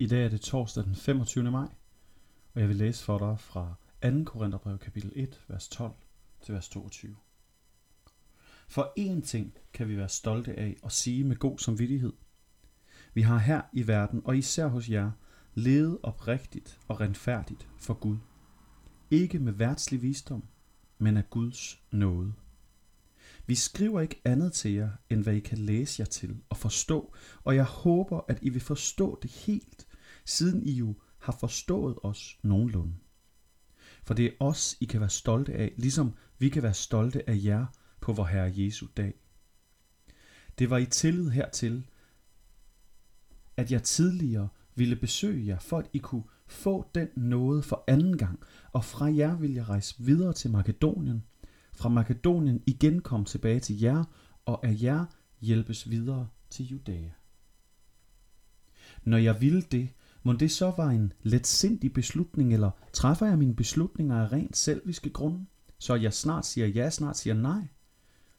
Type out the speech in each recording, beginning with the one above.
I dag er det torsdag den 25. maj, og jeg vil læse for dig fra 2. Korintherbrev kapitel 1, vers 12 til vers 22. For én ting kan vi være stolte af og sige med god samvittighed. Vi har her i verden, og især hos jer, levet oprigtigt og renfærdigt for Gud. Ikke med værtslig visdom, men af Guds nåde. Vi skriver ikke andet til jer, end hvad I kan læse jer til og forstå, og jeg håber, at I vil forstå det helt, siden I jo har forstået os nogenlunde. For det er os, I kan være stolte af, ligesom vi kan være stolte af jer på vor Herre Jesu dag. Det var i tillid hertil, at jeg tidligere ville besøge jer, for at I kunne få den nåde for anden gang, og fra jer vil jeg rejse videre til Makedonien, fra Makedonien igen komme tilbage til jer, og af jer hjælpes videre til Judæa. Når jeg ville det, må det så var en letsindig beslutning, eller træffer jeg mine beslutninger af rent selviske grunde, så jeg snart siger ja, snart siger nej?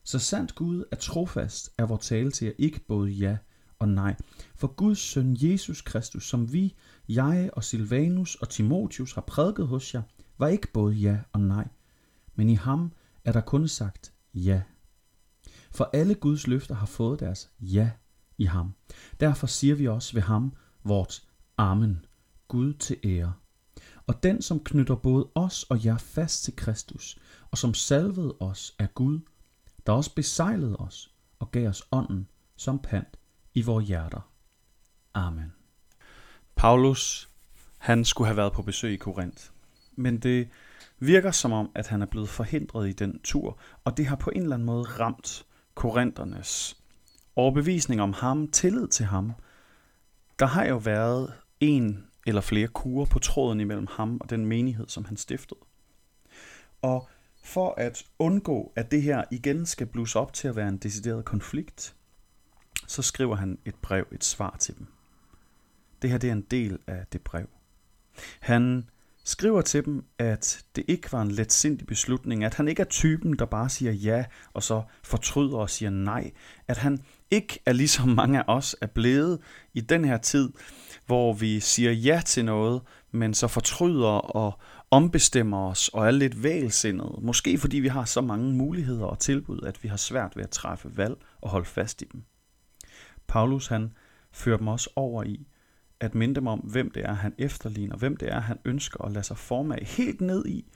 Så sandt Gud er trofast, er vores tale til jer ikke både ja og nej. For Guds søn Jesus Kristus, som vi, jeg og Silvanus og Timotius har prædiket hos jer, var ikke både ja og nej. Men i ham er der kun sagt ja. For alle Guds løfter har fået deres ja i ham. Derfor siger vi også ved ham vort Amen. Gud til ære. Og den, som knytter både os og jer fast til Kristus, og som salvede os, er Gud, der også besejlede os og gav os ånden som pant i vores hjerter. Amen. Paulus, han skulle have været på besøg i Korinth. Men det virker som om, at han er blevet forhindret i den tur, og det har på en eller anden måde ramt korinternes overbevisning om ham, tillid til ham. Der har jo været en eller flere kurer på tråden imellem ham og den menighed, som han stiftede. Og for at undgå, at det her igen skal blusse op til at være en decideret konflikt, så skriver han et brev, et svar til dem. Det her det er en del af det brev. Han skriver til dem, at det ikke var en letsindig beslutning, at han ikke er typen, der bare siger ja, og så fortryder og siger nej, at han ikke er ligesom mange af os er blevet i den her tid, hvor vi siger ja til noget, men så fortryder og ombestemmer os og er lidt vælsindede. Måske fordi vi har så mange muligheder og tilbud, at vi har svært ved at træffe valg og holde fast i dem. Paulus han fører dem også over i at minde dem om, hvem det er, han efterligner, hvem det er, han ønsker at lade sig forme af, helt ned i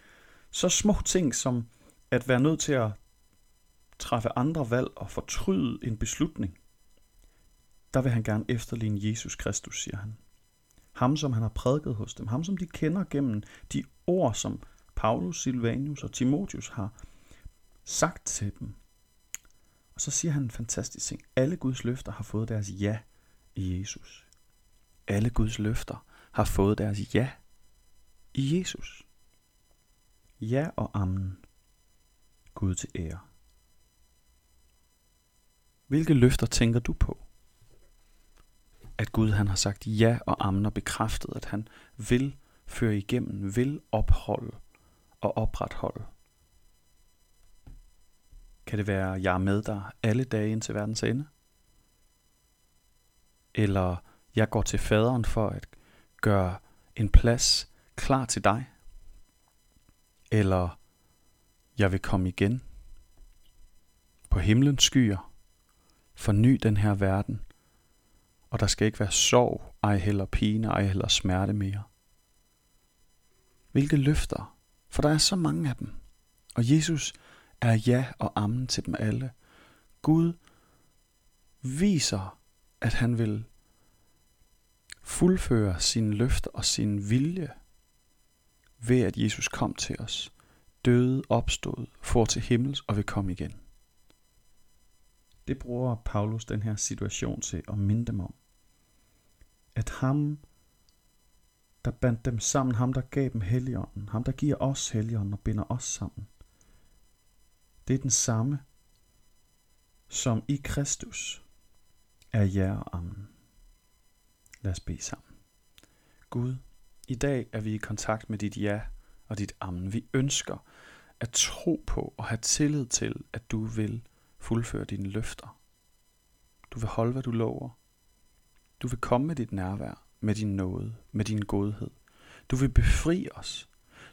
så små ting som at være nødt til at træffe andre valg og fortryde en beslutning. Der vil han gerne efterligne Jesus Kristus, siger han. Ham, som han har prædiket hos dem. Ham, som de kender gennem de ord, som Paulus, Silvanus og Timotius har sagt til dem. Og så siger han en fantastisk ting. Alle Guds løfter har fået deres ja i Jesus. Alle Guds løfter har fået deres ja i Jesus. Ja og amen. Gud til ære. Hvilke løfter tænker du på? At Gud han har sagt ja og amen og bekræftet, at han vil føre igennem, vil opholde og opretholde. Kan det være, at jeg er med dig alle dage ind til verdens ende? Eller jeg går til faderen for at gøre en plads klar til dig? Eller jeg vil komme igen på himlens skyer, forny den her verden, og der skal ikke være sorg, ej heller pine, ej heller smerte mere. Hvilke løfter, for der er så mange af dem. Og Jesus er ja og amen til dem alle. Gud viser, at han vil fuldføre sine løfter og sin vilje ved at Jesus kom til os, døde, opstod, for til himmels og vil komme igen. Det bruger Paulus den her situation til at minde dem om. At ham, der bandt dem sammen, ham der gav dem helligånden, ham der giver os helligånden og binder os sammen, det er den samme, som i Kristus er jer og ammen. Lad os bede sammen. Gud, i dag er vi i kontakt med dit ja og dit amen. Vi ønsker at tro på og have tillid til, at du vil fuldføre dine løfter. Du vil holde, hvad du lover. Du vil komme med dit nærvær. med din nåde, med din godhed. Du vil befri os.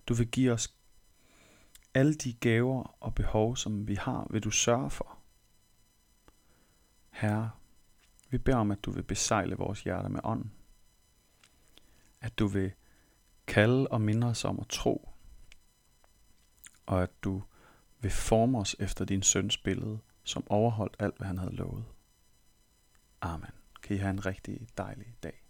Du vil give os alle de gaver og behov, som vi har, vil du sørge for. Herre, vi beder om, at du vil besejle vores hjerter med ånden. At du vil kalde og minde os om at tro. Og at du vil forme os efter din søns billede, som overholdt alt, hvad han havde lovet. Amen. Kan I have en rigtig dejlig dag.